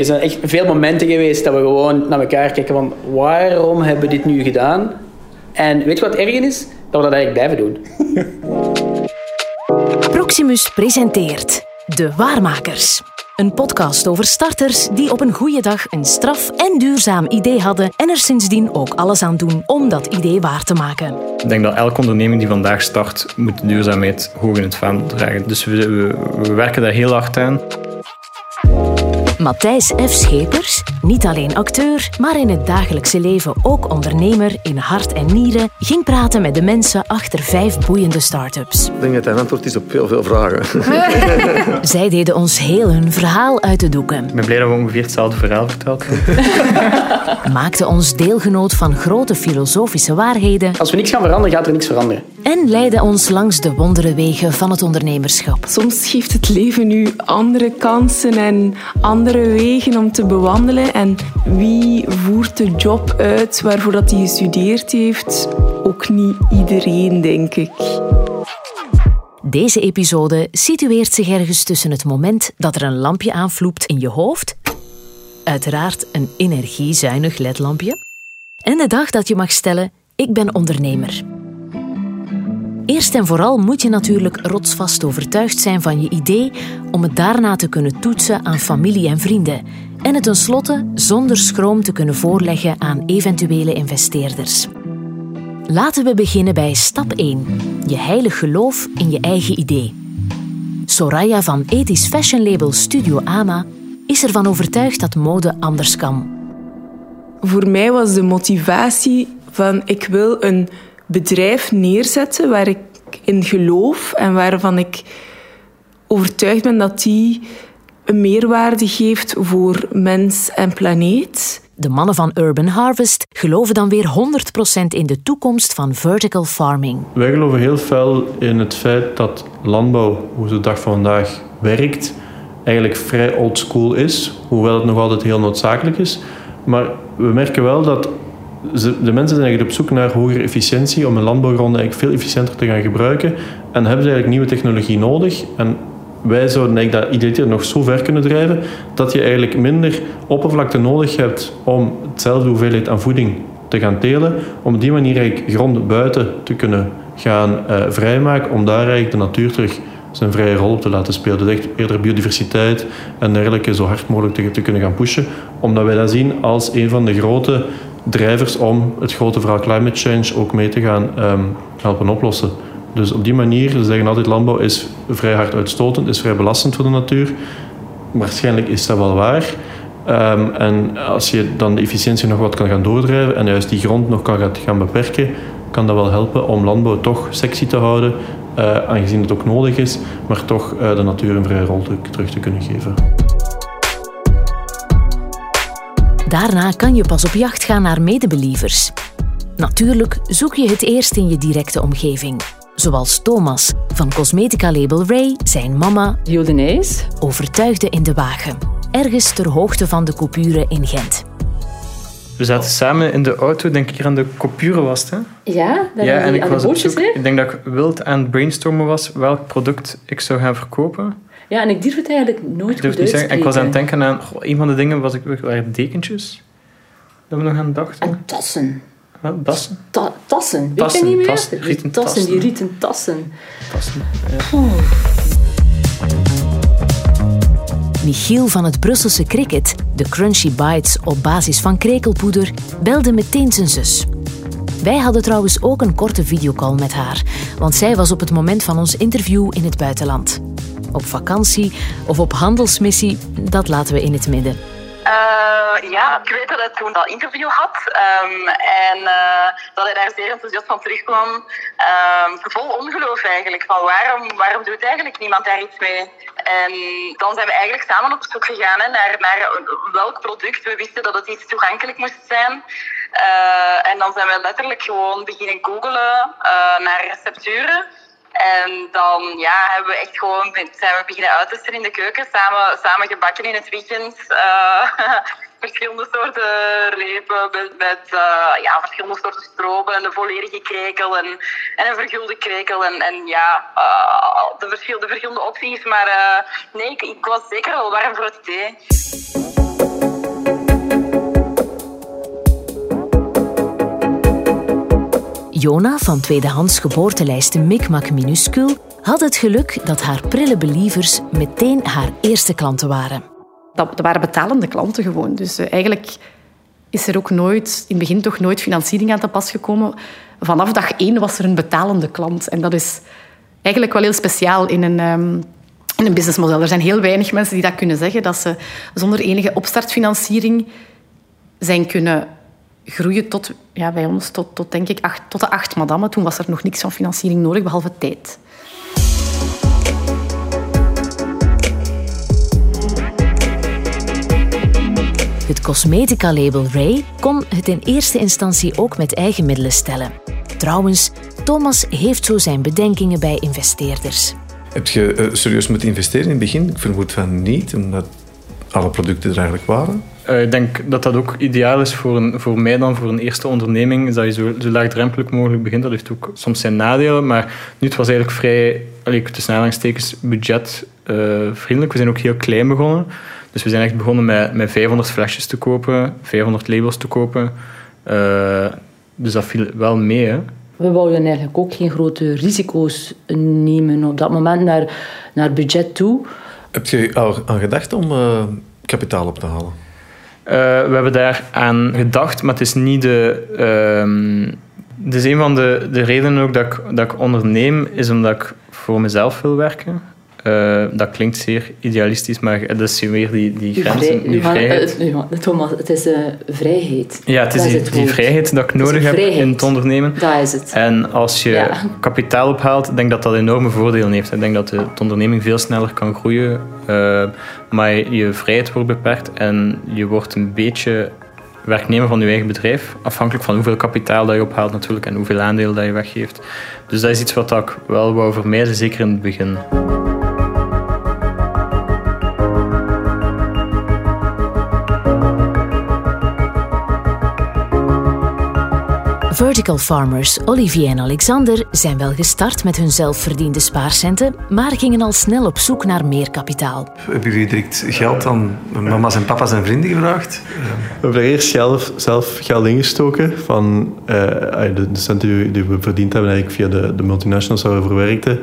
Er zijn echt veel momenten geweest dat we gewoon naar elkaar kijken van waarom hebben we dit nu gedaan? En weet je wat erg is? Dat we dat eigenlijk blijven doen. Proximus presenteert De Waarmakers. Een podcast over starters die op een goede dag een straf en duurzaam idee hadden en er sindsdien ook alles aan doen om dat idee waar te maken. Ik denk dat elke onderneming die vandaag start, moet duurzaamheid hoog in het vaandel dragen. Dus we, we, we werken daar heel hard aan. Matthijs F. Schepers, niet alleen acteur, maar in het dagelijkse leven ook ondernemer in hart en nieren, ging praten met de mensen achter vijf boeiende start-ups. Ik denk dat hij een antwoord is op heel veel vragen. Zij deden ons heel hun verhaal uit de doeken, Ik ben blij dat we ongeveer hetzelfde verhaal verteld hebben. maakten ons deelgenoot van grote filosofische waarheden Als we niks gaan veranderen, gaat er niks veranderen. en leidden ons langs de wondere wegen van het ondernemerschap. Soms geeft het leven u andere kansen en andere wegen om te bewandelen. En wie voert de job uit waarvoor dat hij gestudeerd heeft? Ook niet iedereen, denk ik. Deze episode situeert zich ergens tussen het moment dat er een lampje aanvloept in je hoofd, uiteraard een energiezuinig ledlampje, en de dag dat je mag stellen: Ik ben ondernemer. Eerst en vooral moet je natuurlijk rotsvast overtuigd zijn van je idee om het daarna te kunnen toetsen aan familie en vrienden en het tenslotte zonder schroom te kunnen voorleggen aan eventuele investeerders. Laten we beginnen bij stap 1. Je heilig geloof in je eigen idee. Soraya van ethisch fashionlabel Studio Ama is ervan overtuigd dat mode anders kan. Voor mij was de motivatie van ik wil een bedrijf neerzetten waar ik in geloof en waarvan ik overtuigd ben dat die een meerwaarde geeft voor mens en planeet. De mannen van Urban Harvest geloven dan weer 100% in de toekomst van vertical farming. Wij geloven heel fel in het feit dat landbouw, hoe de dag van vandaag werkt, eigenlijk vrij old school is, hoewel het nog altijd heel noodzakelijk is. Maar we merken wel dat de mensen zijn eigenlijk op zoek naar hogere efficiëntie om hun landbouwgronden eigenlijk veel efficiënter te gaan gebruiken. En hebben ze eigenlijk nieuwe technologie nodig. En wij zouden eigenlijk dat idealiter nog zo ver kunnen drijven dat je eigenlijk minder oppervlakte nodig hebt om hetzelfde hoeveelheid aan voeding te gaan telen, om op die manier eigenlijk grond buiten te kunnen gaan eh, vrijmaken, om daar eigenlijk de natuur terug zijn vrije rol op te laten spelen. Dus echt eerder biodiversiteit en dergelijke zo hard mogelijk te, te kunnen gaan pushen, omdat wij dat zien als een van de grote drijvers om het grote verhaal climate change ook mee te gaan ehm, helpen oplossen. Dus op die manier, ze zeggen altijd landbouw is vrij hard uitstotend, is vrij belastend voor de natuur. Waarschijnlijk is dat wel waar. Ehm, en als je dan de efficiëntie nog wat kan gaan doordrijven en juist die grond nog kan gaan beperken, kan dat wel helpen om landbouw toch sexy te houden, eh, aangezien het ook nodig is, maar toch eh, de natuur een vrije rol te- terug te kunnen geven. Daarna kan je pas op jacht gaan naar medebelievers. Natuurlijk zoek je het eerst in je directe omgeving. Zoals Thomas van cosmetica-label Ray, zijn mama, Jodenees. overtuigde in de wagen. Ergens ter hoogte van de coupure in Gent. We zaten samen in de auto, denk ik, hier aan de Coupure was hè? Ja, daar ja, en ik aan de was bootjes, zoek. Ik denk dat ik wild aan het brainstormen was welk product ik zou gaan verkopen. Ja, en ik durf het eigenlijk nooit Ik durf goed het niet zeggen. En ik was aan het denken aan... goh, een van de dingen was ik, waren dekentjes. Dat we nog aan dachten. En tassen. Wat? Dassen? Ta- tassen. Weet Tassen, je niet meer? tassen, Die rieten tassen, tassen. die rieten tassen. Dassen. Michiel van het Brusselse Cricket, de Crunchy Bites op basis van krekelpoeder, belde meteen zijn zus. Wij hadden trouwens ook een korte videocall met haar, want zij was op het moment van ons interview in het buitenland. Op vakantie of op handelsmissie, dat laten we in het midden. Eh, ja, ik weet dat hij toen dat interview had ehm, en eh, dat hij daar zeer enthousiast van terugkwam. Ehm, vol ongeloof eigenlijk, van waarom, waarom doet eigenlijk niemand daar iets mee? En dan zijn we eigenlijk samen op zoek gegaan naar, naar welk product. We wisten dat het iets toegankelijk moest zijn. Eh, en dan zijn we letterlijk gewoon beginnen googlen eh, naar recepturen. En dan ja, hebben we echt gewoon, zijn we beginnen uittesten in de keuken, samen, samen gebakken in het weekend. Eh, verschillende soorten repen met, met eh, ja, verschillende soorten stroop en een volledige krekel en, en een vergulde krekel. En, en ja, eh, de, verschil, de verschillende opties. Maar nee, ik, was zeker wel warm voor het idee. Jona van tweedehands geboortelijsten Micmac Minuscule had het geluk dat haar prille believers meteen haar eerste klanten waren. Dat, waren betalende klanten gewoon. Dus eh, eigenlijk is er ook nooit, in het begin toch nooit financiering aan te pas gekomen. Vanaf dag één was er een betalende klant. En dat is eigenlijk wel heel speciaal in een, um, in een businessmodel. Er zijn heel weinig mensen die dat kunnen zeggen, dat ze zonder enige opstartfinanciering zijn kunnen groeien tot, ja, bij ons, tot, tot, denk ik, acht, tot de acht madame. Toen was er nog niks van financiering nodig, behalve tijd. Het cosmetica-label Ray kon het in eerste instantie ook met eigen middelen stellen. Trouwens, Thomas heeft zo zijn bedenkingen bij investeerders. Heb je uh, serieus moeten investeren in het begin? Ik vermoed van niet, omdat alle producten er eigenlijk waren. Uh, ik denk dat dat ook ideaal is voor, een, voor mij dan, voor een eerste onderneming, is dat je zo, zo laagdrempelig mogelijk begint. Dat heeft ook soms zijn nadelen, maar nu het was eigenlijk vrij, allee, tussen aanhalingstekens, budgetvriendelijk. Uh, we zijn ook heel klein begonnen. Dus we zijn echt begonnen met, met 500 flesjes te kopen, 500 labels te kopen. Uh, dus dat viel wel mee. Hè. We wouden eigenlijk ook geen grote risico's nemen op dat moment naar, naar budget toe. Heb je al aan gedacht om uh, kapitaal op te halen? Uh, we hebben daar aan gedacht, maar het is niet de. Uh, het is een van de, de redenen ook dat ik, dat ik onderneem, is omdat ik voor mezelf wil werken. Uh, dat klinkt zeer idealistisch, maar dat is weer die, die grenzen, die vrijheid. Uh, Thomas, het is uh, vrijheid. Ja, het is die, vrijheid dat ik nodig heb in het ondernemen. Dat is het. En als je ja. kapitaal ophaalt, denk ik dat dat enorme voordelen heeft. Ik denk dat de, de onderneming veel sneller kan groeien, maar je vrijheid wordt beperkt en je wordt een beetje werknemer van je eigen bedrijf, afhankelijk van hoeveel kapitaal dat je ophaalt natuurlijk en hoeveel aandelen dat je weggeeft. Dus dat is iets wat ik wel wou vermijden, zeker in het begin. Vertical farmers Olivier en Alexander zijn wel gestart met hun zelfverdiende spaarcenten, maar gingen al snel op zoek naar meer kapitaal. Hebben jullie direct geld aan mama's en papa's en vrienden gevraagd? We hebben eerst zelf, zelf geld ingestoken van uh, de, centen die we verdiend hebben eigenlijk via de, de multinationals waar we voor werkten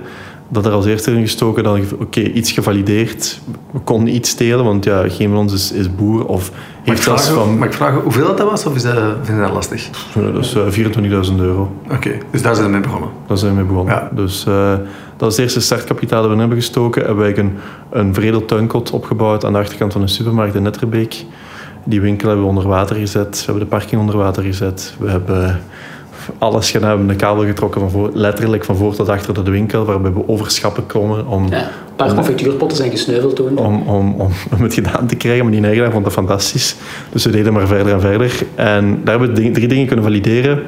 dat er als eerste in gestoken. Dan oké, okay, iets gevalideerd. We konden iets stelen, want ja, geen van ons is, is boer. Of heeft vragen, van... mag ik vragen hoeveel dat was, of is dat, vind je dat lastig? Ja, dat is uh, 24.000 euro. Oké, okay, dus daar zijn we mee begonnen? Daar zijn we mee begonnen. Ja. Dus uh, dat is het eerste startkapitaal dat we hebben gestoken. Hebben wij een, een vredel tuinkot opgebouwd aan de achterkant van een supermarkt in Netterbeek. Die winkel hebben we onder water gezet. We hebben de parking onder water gezet. We hebben alles gedaan. We hebben de kabel getrokken van voor, letterlijk van voor tot achter de winkel, waarbij we overschappen komen. Om, ja, een paar confituurpotten zijn gesneuveld toen. Om, om, om, om het gedaan te krijgen, maar die eigenaar vond dat fantastisch. Dus we deden maar verder en verder. En daar hebben we drie dingen kunnen valideren.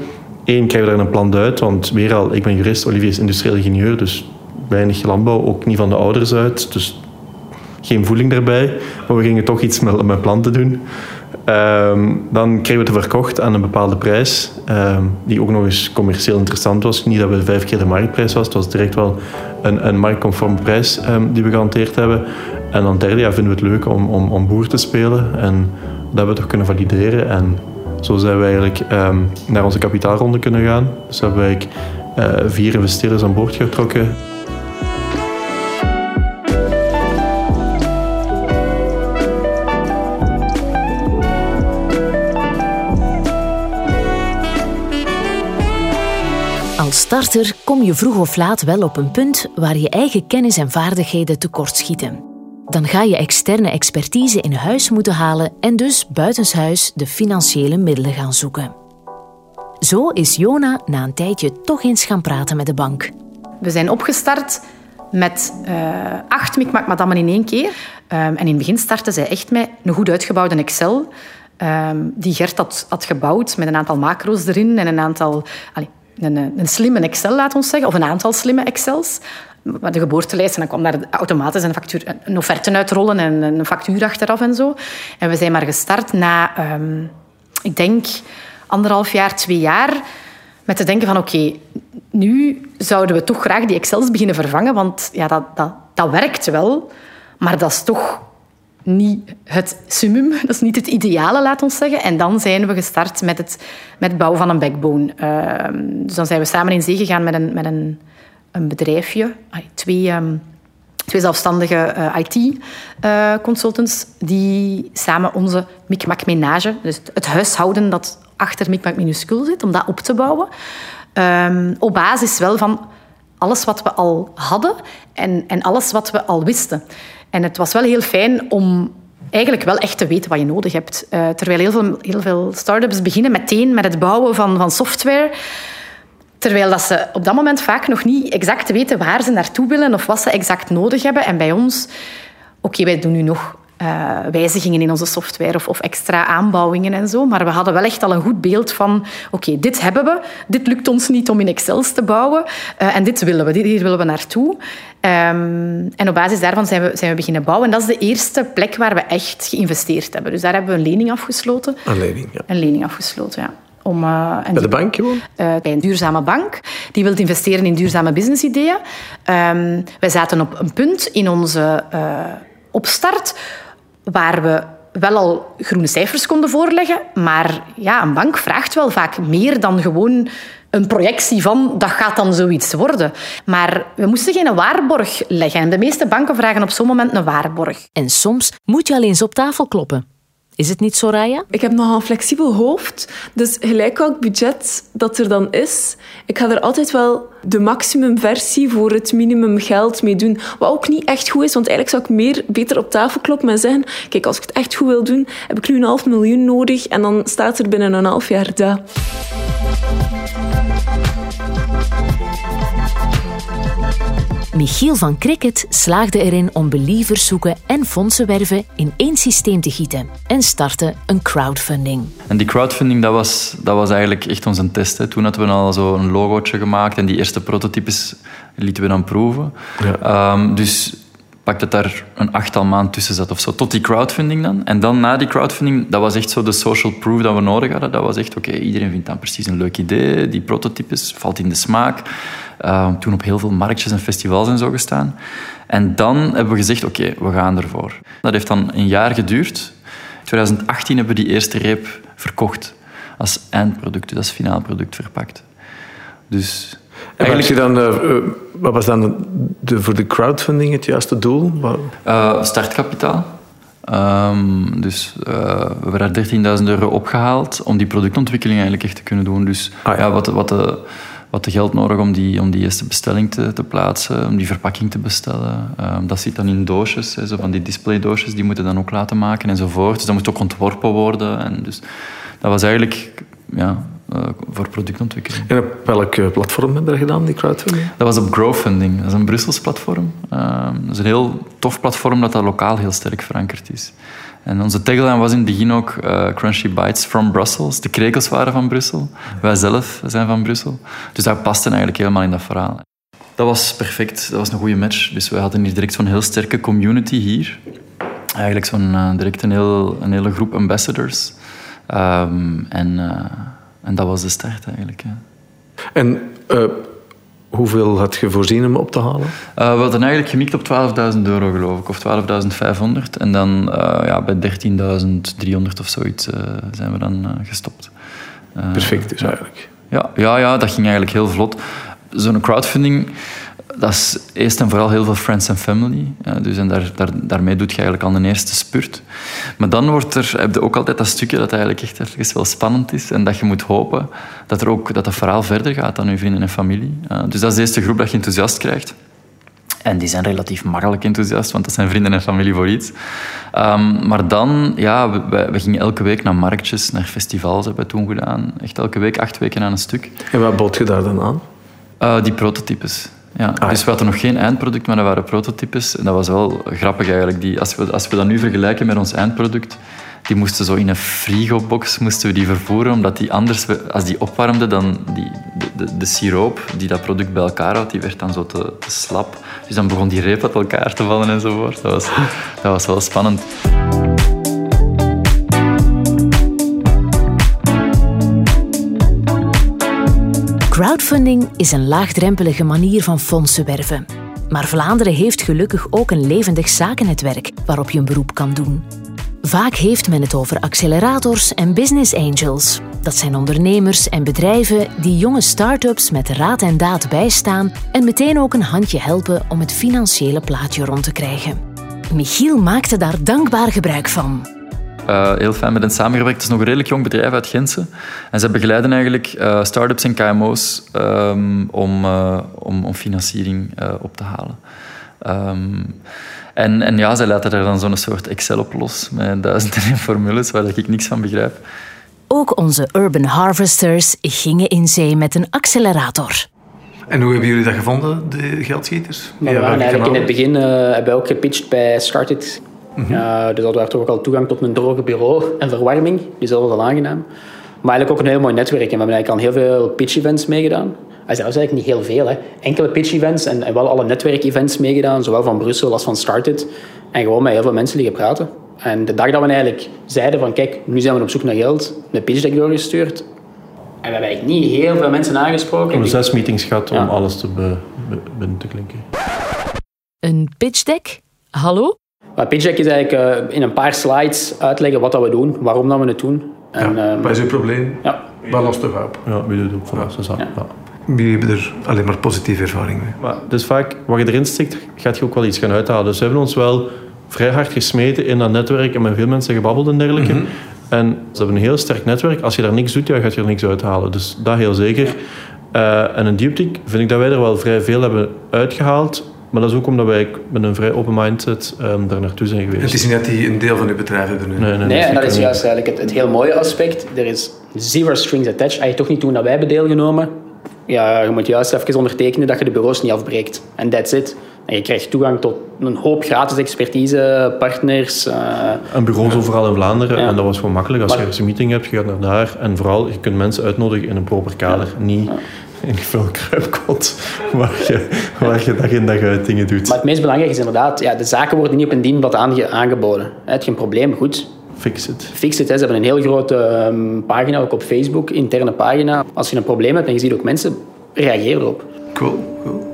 Eén, krijgen we daar een plan uit, want weer al, ik ben jurist, Olivier is industrieel ingenieur, dus weinig landbouw, ook niet van de ouders uit. Dus geen voeling daarbij. Maar we gingen toch iets met, met planten doen. Um, dan kregen we het verkocht aan een bepaalde prijs, um, die ook nog eens commercieel interessant was. Niet dat we vijf keer de marktprijs was, het was direct wel een, een marktconforme prijs um, die we gehanteerd hebben. En dan derde jaar vinden we het leuk om, om, om boer te spelen en dat hebben we toch kunnen valideren. En zo zijn we eigenlijk naar onze kapitaalronde kunnen gaan. Dus hebben we uh, vier investeerders aan boord getrokken. Starter kom je vroeg of laat wel op een punt waar je eigen kennis en vaardigheden tekortschieten. Dan ga je externe expertise in huis moeten halen en dus buitenshuis de financiële middelen gaan zoeken. Zo is Jona na een tijdje toch eens gaan praten met de bank. We zijn opgestart met uh, acht Micmac Madammen in één keer. Um, en in het begin startte zij echt met een goed uitgebouwde Excel. Um, die Gert had, had, gebouwd met een aantal macro's erin en een aantal... een, een slimme Excel, laat ons zeggen, of een aantal slimme Excels. De geboortelijst en dan kwam daar automatisch een, factuur, een offerte uitrollen en een factuur achteraf en zo. En we zijn maar gestart na, um, ik denk, anderhalf jaar, twee jaar, met te denken van oké, nu zouden we toch graag die Excels beginnen vervangen, want ja, dat, dat, dat werkt wel, maar dat is toch niet het summum, dat is niet het ideale, laat ons zeggen. En dan zijn we gestart met het, met bouwen van een backbone. Ehm, dus dan zijn we samen in zee gegaan met een, met een, een bedrijfje, twee, ehm, twee zelfstandige eh, IT-consultants, eh, die samen onze Micmac Menage, dus het huishouden dat achter Micmac Minuscule zit, om dat op te bouwen. Um, op basis wel van alles wat we al hadden en, en alles wat we al wisten. En het was wel heel fijn om eigenlijk wel echt te weten wat je nodig hebt. Uh, terwijl heel veel, heel veel start-ups beginnen meteen met het bouwen van, van software. Terwijl dat ze op dat moment vaak nog niet exact weten waar ze naartoe willen of wat ze exact nodig hebben. En bij ons, oké, wij doen nu nog uh, wijzigingen in onze software of, of, extra aanbouwingen en zo. Maar we hadden wel echt al een goed beeld van, oké, dit hebben we. Dit lukt ons niet om in Excels te bouwen. Uh, en dit willen we, hier willen we naartoe. Um, en op basis daarvan zijn we, zijn we beginnen bouwen. En dat is de eerste plek waar we echt geïnvesteerd hebben. Dus daar hebben we een lening afgesloten. Een lening, ja. Een lening afgesloten, ja. Om, uh, bij de bank gewoon? Uh, bij een duurzame bank. Die wil investeren in duurzame businessideeën. Um, wij zaten op een punt in onze uh, opstart waar we wel al groene cijfers konden voorleggen, maar ja, een bank vraagt wel vaak meer dan gewoon een projectie van dat gaat dan zoiets worden. Maar we moesten geen waarborg leggen. En de meeste banken vragen op zo'n moment een waarborg. En soms moet je al eens op tafel kloppen. Is het niet zo, Raya? Ik heb nog een flexibel hoofd. Dus gelijk welk budget dat er dan is, ik ga er altijd wel de maximumversie voor het minimum geld mee doen. Wat ook niet echt goed is, want eigenlijk zou ik meer beter op tafel kloppen en zeggen kijk, als ik het echt goed wil doen, heb ik nu een half miljoen nodig en dan staat er binnen een half jaar dat. Michiel van Cricket slaagde erin om believers zoeken en fondsen werven in één systeem te gieten en startte een crowdfunding. En die crowdfunding, dat was, dat was eigenlijk echt onze test. Hè. Toen hadden we al zo een logootje gemaakt en die eerste prototypes lieten we dan proeven. Ja. Um, dus pak dat daar een achttal maand tussen zat of zo, tot die crowdfunding dan. En dan na die crowdfunding, dat was echt zo de social proof dat we nodig hadden. Dat was echt, oké, iedereen vindt dan precies een leuk idee, die prototypes, valt in de smaak. Uh, toen op heel veel marktjes en festivals en zo gestaan. En dan hebben we gezegd, oké, we gaan ervoor. Dat heeft dan een jaar geduurd. In 2018 hebben we die eerste reep verkocht als eindproduct, dus als finaal product verpakt. Dus Eigenlijk... je dan, uh, wat was dan de, voor de crowdfunding het juiste doel? Uh, startkapitaal. Um, dus uh, we hebben daar 13.000 euro opgehaald om die productontwikkeling eigenlijk echt te kunnen doen. Dus ah, ja. ja. wat, wat de wat de geld nodig om die, om die eerste bestelling te, te plaatsen, om die verpakking te bestellen. Um, dat zit dan in doosjes, hè, zo van die displaydoosjes, die moeten dan ook laten maken enzovoort. Dus dat moet ook ontworpen worden. En dus dat was eigenlijk ja, uh, voor productontwikkeling. En op welk platform heb je dat gedaan, die crowdfunding? Dat was op Growfunding. Dat is een Brussels platform. Uh, dat is een heel tof platform dat dat lokaal heel sterk verankerd is. En onze tagline was in het begin ook uh, Crunchy Bites from Brussels. De krekels waren van Brussel. Wij zelf zijn van Brussel. Dus dat paste eigenlijk helemaal in dat verhaal. Dat was perfect. Dat was een goede match. Dus we hadden hier direct zo'n heel sterke community hier. Eigenlijk zo'n uh, direct een, heel, een hele groep ambassadors. Um, en, uh, en dat was de start eigenlijk. En Hoeveel had je voorzien om op te halen? Uh, we hadden eigenlijk gemikt op 12.000 euro, geloof ik, of 12.500. En dan uh, ja, bij 13.300 of zoiets uh, zijn we dan gestopt. Perfect, dus eigenlijk. Ja, ja, ja, dat ging eigenlijk heel vlot. Zo'n crowdfunding dat is eerst en vooral heel veel friends and family. Ja, dus en daar, daar, daarmee doe je eigenlijk al een eerste spurt. Maar dan wordt er, heb je ook altijd dat stukje dat eigenlijk echt ergens wel spannend is. En dat je moet hopen dat, er ook, dat het verhaal verder gaat dan je vrienden en familie. Ja, dus dat is de eerste groep dat je enthousiast krijgt. En die zijn relatief makkelijk enthousiast, want dat zijn vrienden en familie voor iets. Um, maar dan, ja, we, we, gingen elke week naar marktjes, naar festivals hebben we toen gedaan. Echt elke week, acht weken aan een stuk. En wat bood je daar dan aan? Uh, die prototypes. Ja, ah, dus we hadden nog geen eindproduct, maar dat waren prototypes. En dat was wel grappig eigenlijk. Die, als, we, als we dat nu vergelijken met ons eindproduct, die moesten zo in een frigobox moesten we die vervoeren, omdat die anders, als die opwarmde, dan die, de, de, de siroop die dat product bij elkaar had, die werd dan zo te, te, slap. Dus dan begon die reep uit elkaar te vallen enzovoort. Dat was, dat was wel spannend. Crowdfunding is een laagdrempelige manier van fondsen werven. Maar Vlaanderen heeft gelukkig ook een levendig zakennetwerk waarop je een beroep kan doen. Vaak heeft men het over accelerators en business angels. Dat zijn ondernemers en bedrijven die jonge start-ups met raad en daad bijstaan en meteen ook een handje helpen om het financiële plaatje rond te krijgen. Michiel maakte daar dankbaar gebruik van. Uh, heel fijn met hen samengewerkt. Het is nog een redelijk jong bedrijf uit Gentse. En ze begeleiden eigenlijk uh, start-ups en KMO's um, om, uh, om, om, financiering op te halen. Um, en, en ja, zij laten er dan zo'n soort Excel op los met duizenden formules waar ik niks van begrijp. Ook onze urban harvesters gingen in zee met een accelerator. En hoe hebben jullie dat gevonden, de geldschieters? we waren eigenlijk in het begin uh, hebben we ook gepitcht bij Started. Mm -hmm. uh, dus dat werd toch ook al toegang tot een droge bureau en verwarming. Dus dat was al aangenaam. Maar eigenlijk ook een heel mooi netwerk. En we hebben eigenlijk al heel veel pitch-events meegedaan. Dat is eigenlijk niet heel veel. Hè. Enkele pitch-events en, en, wel alle netwerkevents meegedaan, zowel van Brussel als van Started. En gewoon met heel veel mensen liggen praten. En de dag dat we eigenlijk zeiden van kijk, nu zijn we op zoek naar geld, een pitch deck doorgestuurd. En we hebben eigenlijk niet heel veel mensen aangesproken. We hebben zes meetings gehad om alles te be, be, binnen te klinken. Een pitch deck? Hallo? Deck is eigenlijk uh, in een paar slides uitleggen wat dat we doen, waarom dat we het doen. En, ja, um, wat is uw probleem? Ja. Wat lost het op? Ja, wie doet het op voor ons? Ja. Ja. Jullie hebben er alleen maar positieve ervaring mee. Maar dus vaak, wat je erin stikt, gaat je ook wel iets gaan uithalen. Dus we hebben ons wel vrij hard gesmeten in dat netwerk en met veel mensen gebabbeld en dergelijke. Mm -hmm. En ze hebben een heel sterk netwerk. Als je daar niks doet, ja, gaat je er niks uithalen. Dus dat heel zeker. Uh, en een dieptik vind ik dat wij er wel vrij veel hebben uitgehaald. Maar dat is ook omdat wij met een vrij open mindset um, daar naartoe zijn geweest. Het is niet dat die een deel van uw bedrijf hebben nu. Nee, nee, nee en dat is juist eigenlijk het, het heel mooie aspect. Er is zero strings attached. Als je toch niet doen dat wij hebben deelgenomen, ja, je moet juist even ondertekenen dat je de bureaus niet afbreekt. En that's it. En je krijgt toegang tot een hoop gratis expertise, partners. Uh, en bureaus overal in Vlaanderen. Ja. En dat was gewoon makkelijk. Als maar, je een meeting hebt, je gaat naar daar. En vooral, je kunt mensen uitnodigen in een proper kader. Ja. Niet ja. In veel kruipkot waar je, waar je dag in dag uit dingen doet. Maar het meest belangrijke is inderdaad, ja, de zaken worden niet op een dienblad aange aangeboden. Heb je een probleem, goed. Fix it. Fix it. Hè. Ze hebben een heel grote um, pagina, ook op Facebook, interne pagina. Als je een probleem hebt en je ziet ook mensen, reageer erop. Cool, cool.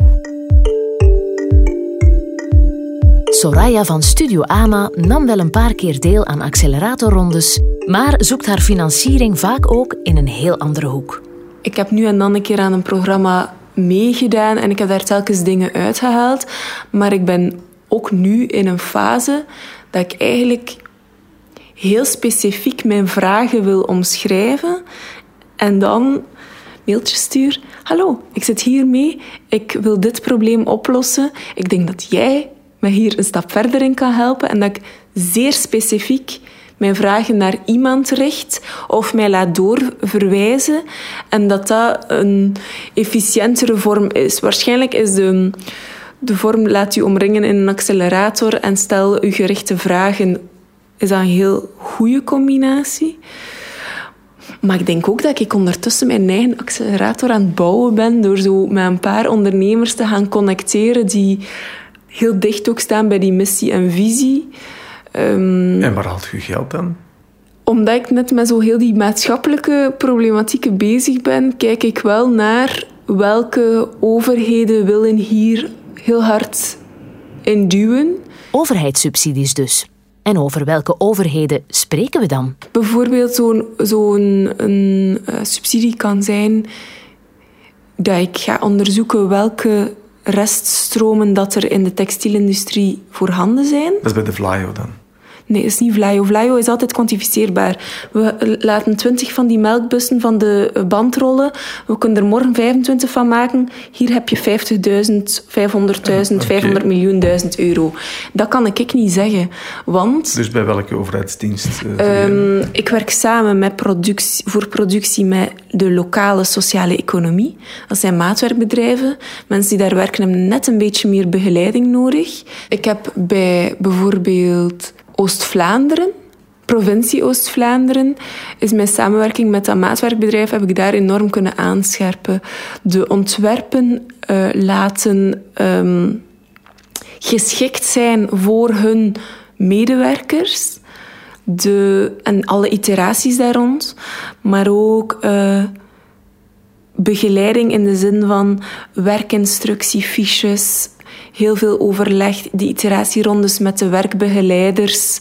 Soraya van Studio AMA nam wel een paar keer deel aan acceleratorrondes, maar zoekt haar financiering vaak ook in een heel andere hoek. Ik heb nu en dan een keer aan een programma meegedaan en ik heb daar telkens dingen uitgehaald, maar ik ben ook nu in een fase dat ik eigenlijk heel specifiek mijn vragen wil omschrijven en dan mailtjes stuur. Hallo, ik zit hier mee. Ik wil dit probleem oplossen. Ik denk dat jij me hier een stap verder in kan helpen en dat ik zeer specifiek mijn vragen naar iemand richt of mij laat doorverwijzen en dat dat een efficiëntere vorm is. Waarschijnlijk is de, de vorm laat u omringen in een accelerator en stel u gerichte vragen is een heel goede combinatie. Maar ik denk ook dat ik ondertussen mijn eigen accelerator aan het bouwen ben door zo met een paar ondernemers te gaan connecteren die heel dicht ook staan bij die missie en visie. Um, en waar haalt u geld dan? Omdat ik net met zo heel die maatschappelijke problematieken bezig ben, kijk ik wel naar welke overheden willen hier heel hard in duwen. Overheidssubsidies dus. En over welke overheden spreken we dan? Bijvoorbeeld zo'n zo een, een uh, subsidie kan zijn dat ik ga onderzoeken welke reststromen dat er in de textielindustrie voorhanden zijn. Dat is bij de Vlaio dan? Nee, is niet Vlaio. Vlaio is altijd kwantificeerbaar. We laten 20 van die melkbussen van de band rollen. We kunnen er morgen 25 van maken. Hier heb je 50.000, 500.000, 500 miljoen duizend euro. Dat kan ik niet zeggen. Want... Dus bij welke overheidsdienst? Uh, um, ik werk samen met productie, voor productie met de lokale sociale economie. Dat zijn maatwerkbedrijven. Mensen die daar werken hebben net een beetje meer begeleiding nodig. Ik heb bij bijvoorbeeld Oost-Vlaanderen, provincie Oost-Vlaanderen, is mijn samenwerking met dat maatwerkbedrijf heb ik daar enorm kunnen aanscherpen. De ontwerpen uh, laten um, geschikt zijn voor hun medewerkers. De, en alle iteraties daar rond. Maar ook uh, begeleiding in de zin van werkinstructiefiches, heel veel overleg, die iteratierondes met de werkbegeleiders,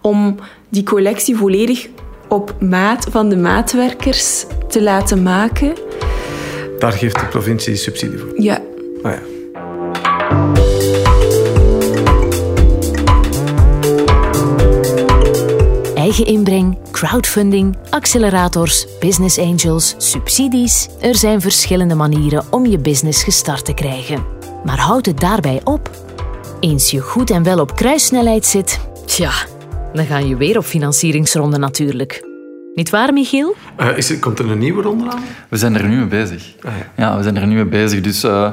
om die collectie volledig op maat van de maatwerkers te laten maken. Daar geeft de provincie subsidie voor? Ja. Ah, ja. Eigen inbreng, crowdfunding, accelerators, business angels, subsidies. Er zijn verschillende manieren om je business gestart te krijgen. Maar houd het daarbij op. Eens je goed en wel op kruissnelheid zit, tja, dan ga je weer op financieringsronde natuurlijk. Niet waar, Michiel? Uh, is er, komt er een nieuwe ronde aan? We zijn er nu mee bezig. Ah, ja. ja. we zijn er nu mee bezig. Dus uh,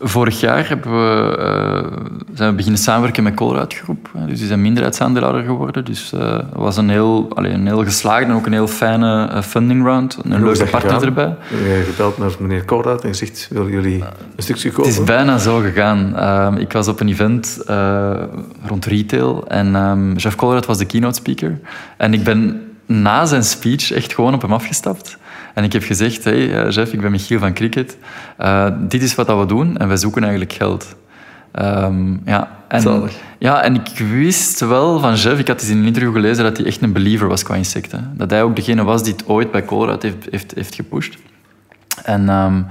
vorig jaar hebben we, uh, zijn we beginnen samenwerken met Colruyt Groep. Dus die zijn minderheidsaandeelhouder geworden. Dus het was een heel, allee, een heel geslaagde en ook een heel fijne funding round. Een leuke partner erbij. Je hebt gebeld naar meneer Colruyt en gezegd, willen jullie een stukje kopen? Het is bijna zo gegaan. Uh, ik was op een event rond retail en um, Jeff Colruyt was de keynote speaker. En ik ben na zijn speech echt gewoon op hem afgestapt. En ik heb gezegd, hey Jeff, ik ben Michiel van Cricket. Uh, dit is wat we doen en wij zoeken eigenlijk geld. Um, ja, en, ja, en ik wist wel van Jeff, ik had eens in een interview gelezen dat hij echt een believer was qua insecten. Dat hij ook degene was die het ooit bij Colruyt heeft, heeft, heeft gepusht. En... Um,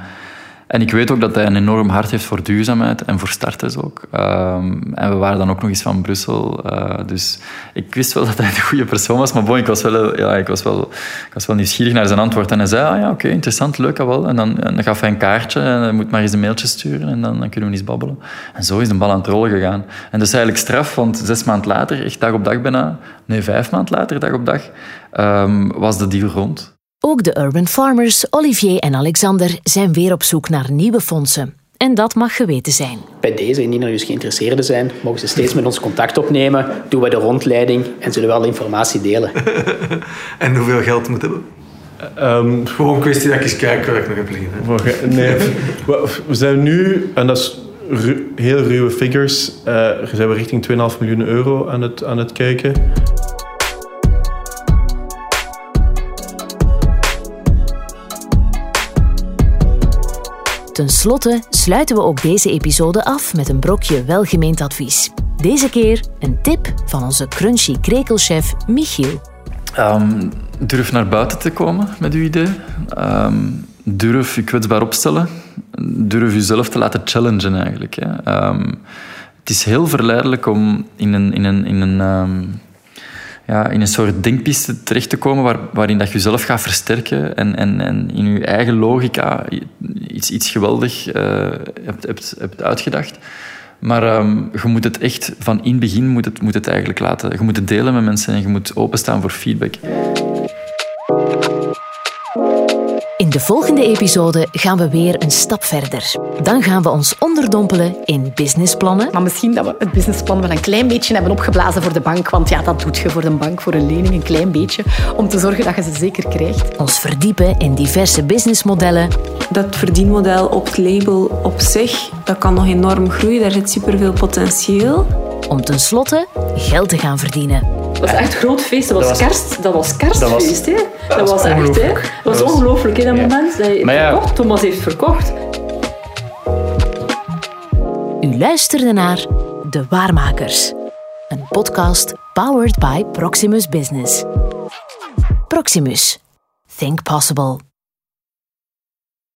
en ik weet ook dat hij een enorm hart heeft voor duurzaamheid en voor starters ook. Um, en we waren dan ook nog eens van Brussel. Uh, dus ik wist wel dat hij de goede persoon was. Maar bon, ik was wel, ja, ik was wel, ik was wel nieuwsgierig naar zijn antwoord. En hij zei, ah, ja, oké, interessant, leuk, wel. En dan, dan gaf hij een kaartje en hij moet maar eens een mailtje sturen. En dan, dan kunnen we eens babbelen. En zo is de bal aan het rollen gegaan. En dat is eigenlijk straf, want zes maanden later, echt dag op dag bijna... Nee, vijf maanden later, dag op dag, um, was de deal rond. Ook de Urban Farmers, Olivier en Alexander, zijn weer op zoek naar nieuwe fondsen. En dat mag geweten zijn. Bij deze, indien er dus geïnteresseerden zijn, mogen ze steeds met ons contact opnemen, doen wij de rondleiding en zullen wel informatie delen. en hoeveel geld moet hebben? Um, Gewoon een kwestie dat ik eens kijk waar ik nog heb liggen. Nee, we zijn nu, en dat is ru heel ruwe figures, uh, zijn we richting 2,5 miljoen euro aan het, aan het kijken. Ten slotte sluiten we ook deze episode af met een brokje welgemeend advies. Deze keer een tip van onze crunchy krekelchef Michiel. Um, durf naar buiten te komen met uw idee. Um, durf je kwetsbaar opstellen. Durf jezelf te laten challengen eigenlijk. Hè. Um, het is heel verleidelijk om in een, in een, in een ja, in een soort denkpiste terecht te komen waar, waarin dat je jezelf gaat versterken en, en, en in je eigen logica iets, iets geweldig uh, hebt, hebt, hebt uitgedacht. Maar um, je moet het echt van in begin moet het, moet het eigenlijk laten. Je moet het delen met mensen en je moet openstaan voor feedback. De volgende episode gaan we weer een stap verder. Dan gaan we ons onderdompelen in businessplannen. Maar misschien dat we het businessplan wel een klein beetje hebben opgeblazen voor de bank. Want ja, dat doet je voor de bank, voor een lening, een klein beetje. Om te zorgen dat je ze zeker krijgt. Ons verdiepen in diverse businessmodellen. Dat verdienmodel op het label op zich, dat kan nog enorm groeien. Daar zit superveel potentieel. Om tenslotte geld te gaan verdienen. Het was echt een groot feest. Dat was, dat was kerst. Dat was kerstfeest. Dat was, hè? Dat, was, echt, hè? Dat was ongelooflijk, in dat moment. Dat je ja. verkocht. Thomas heeft verkocht. U luisterde naar De Waarmakers. Een podcast powered by Proximus Business. Proximus. Think possible.